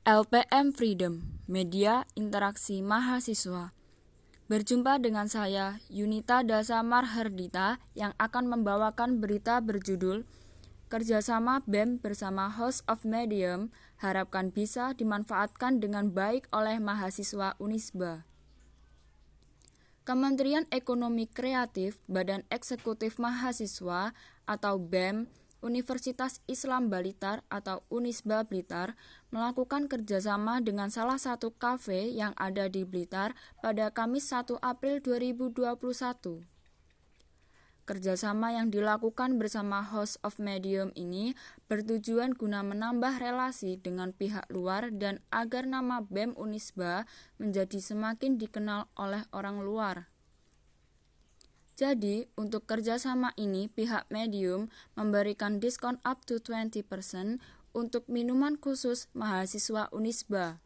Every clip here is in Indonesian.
LPM Freedom, Media Interaksi Mahasiswa. Berjumpa dengan saya, Yunita Dasa Marhardita, yang akan membawakan berita berjudul Kerjasama BEM bersama House of Medium harapkan bisa dimanfaatkan dengan baik oleh mahasiswa Unisba. Kementerian Ekonomi Kreatif Badan Eksekutif Mahasiswa atau BEM Universitas Islam Blitar atau Unisba Blitar melakukan kerjasama dengan salah satu kafe yang ada di Blitar pada Kamis 1 April 2021. Kerjasama yang dilakukan bersama House of Medium ini bertujuan guna menambah relasi dengan pihak luar dan agar nama BEM Unisba menjadi semakin dikenal oleh orang luar. Jadi, untuk kerjasama ini, pihak medium memberikan diskon up to 20% untuk minuman khusus mahasiswa Unisba.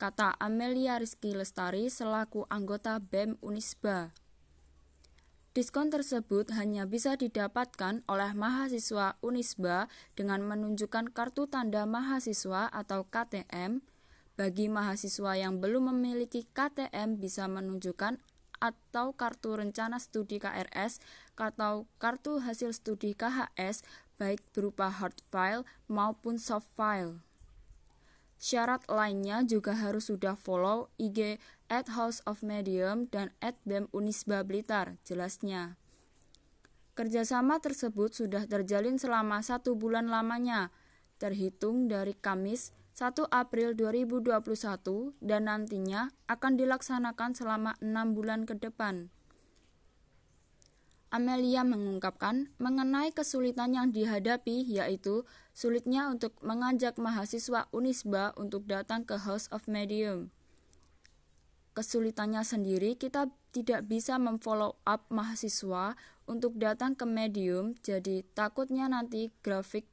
Kata Amelia Rizky Lestari selaku anggota BEM Unisba. Diskon tersebut hanya bisa didapatkan oleh mahasiswa Unisba dengan menunjukkan kartu tanda mahasiswa atau KTM. Bagi mahasiswa yang belum memiliki KTM bisa menunjukkan atau kartu rencana studi KRS atau kartu hasil studi KHS baik berupa hard file maupun soft file. Syarat lainnya juga harus sudah follow IG at House of Medium dan at BEM Unisba Blitar, jelasnya. Kerjasama tersebut sudah terjalin selama satu bulan lamanya, terhitung dari Kamis 1 April 2021 dan nantinya akan dilaksanakan selama enam bulan ke depan. Amelia mengungkapkan mengenai kesulitan yang dihadapi yaitu sulitnya untuk mengajak mahasiswa Unisba untuk datang ke House of Medium. Kesulitannya sendiri kita tidak bisa memfollow up mahasiswa untuk datang ke medium, jadi takutnya nanti grafik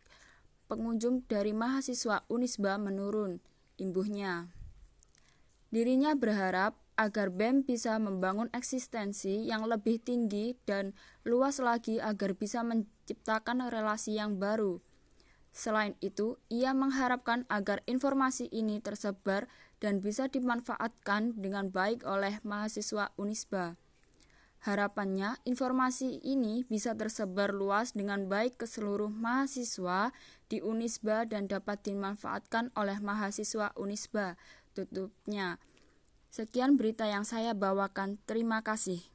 pengunjung dari mahasiswa Unisba menurun, imbuhnya. Dirinya berharap agar BEM bisa membangun eksistensi yang lebih tinggi dan luas lagi agar bisa menciptakan relasi yang baru. Selain itu, ia mengharapkan agar informasi ini tersebar dan bisa dimanfaatkan dengan baik oleh mahasiswa Unisba. Harapannya, informasi ini bisa tersebar luas dengan baik ke seluruh mahasiswa di Unisba dan dapat dimanfaatkan oleh mahasiswa Unisba. Tutupnya. Sekian berita yang saya bawakan. Terima kasih.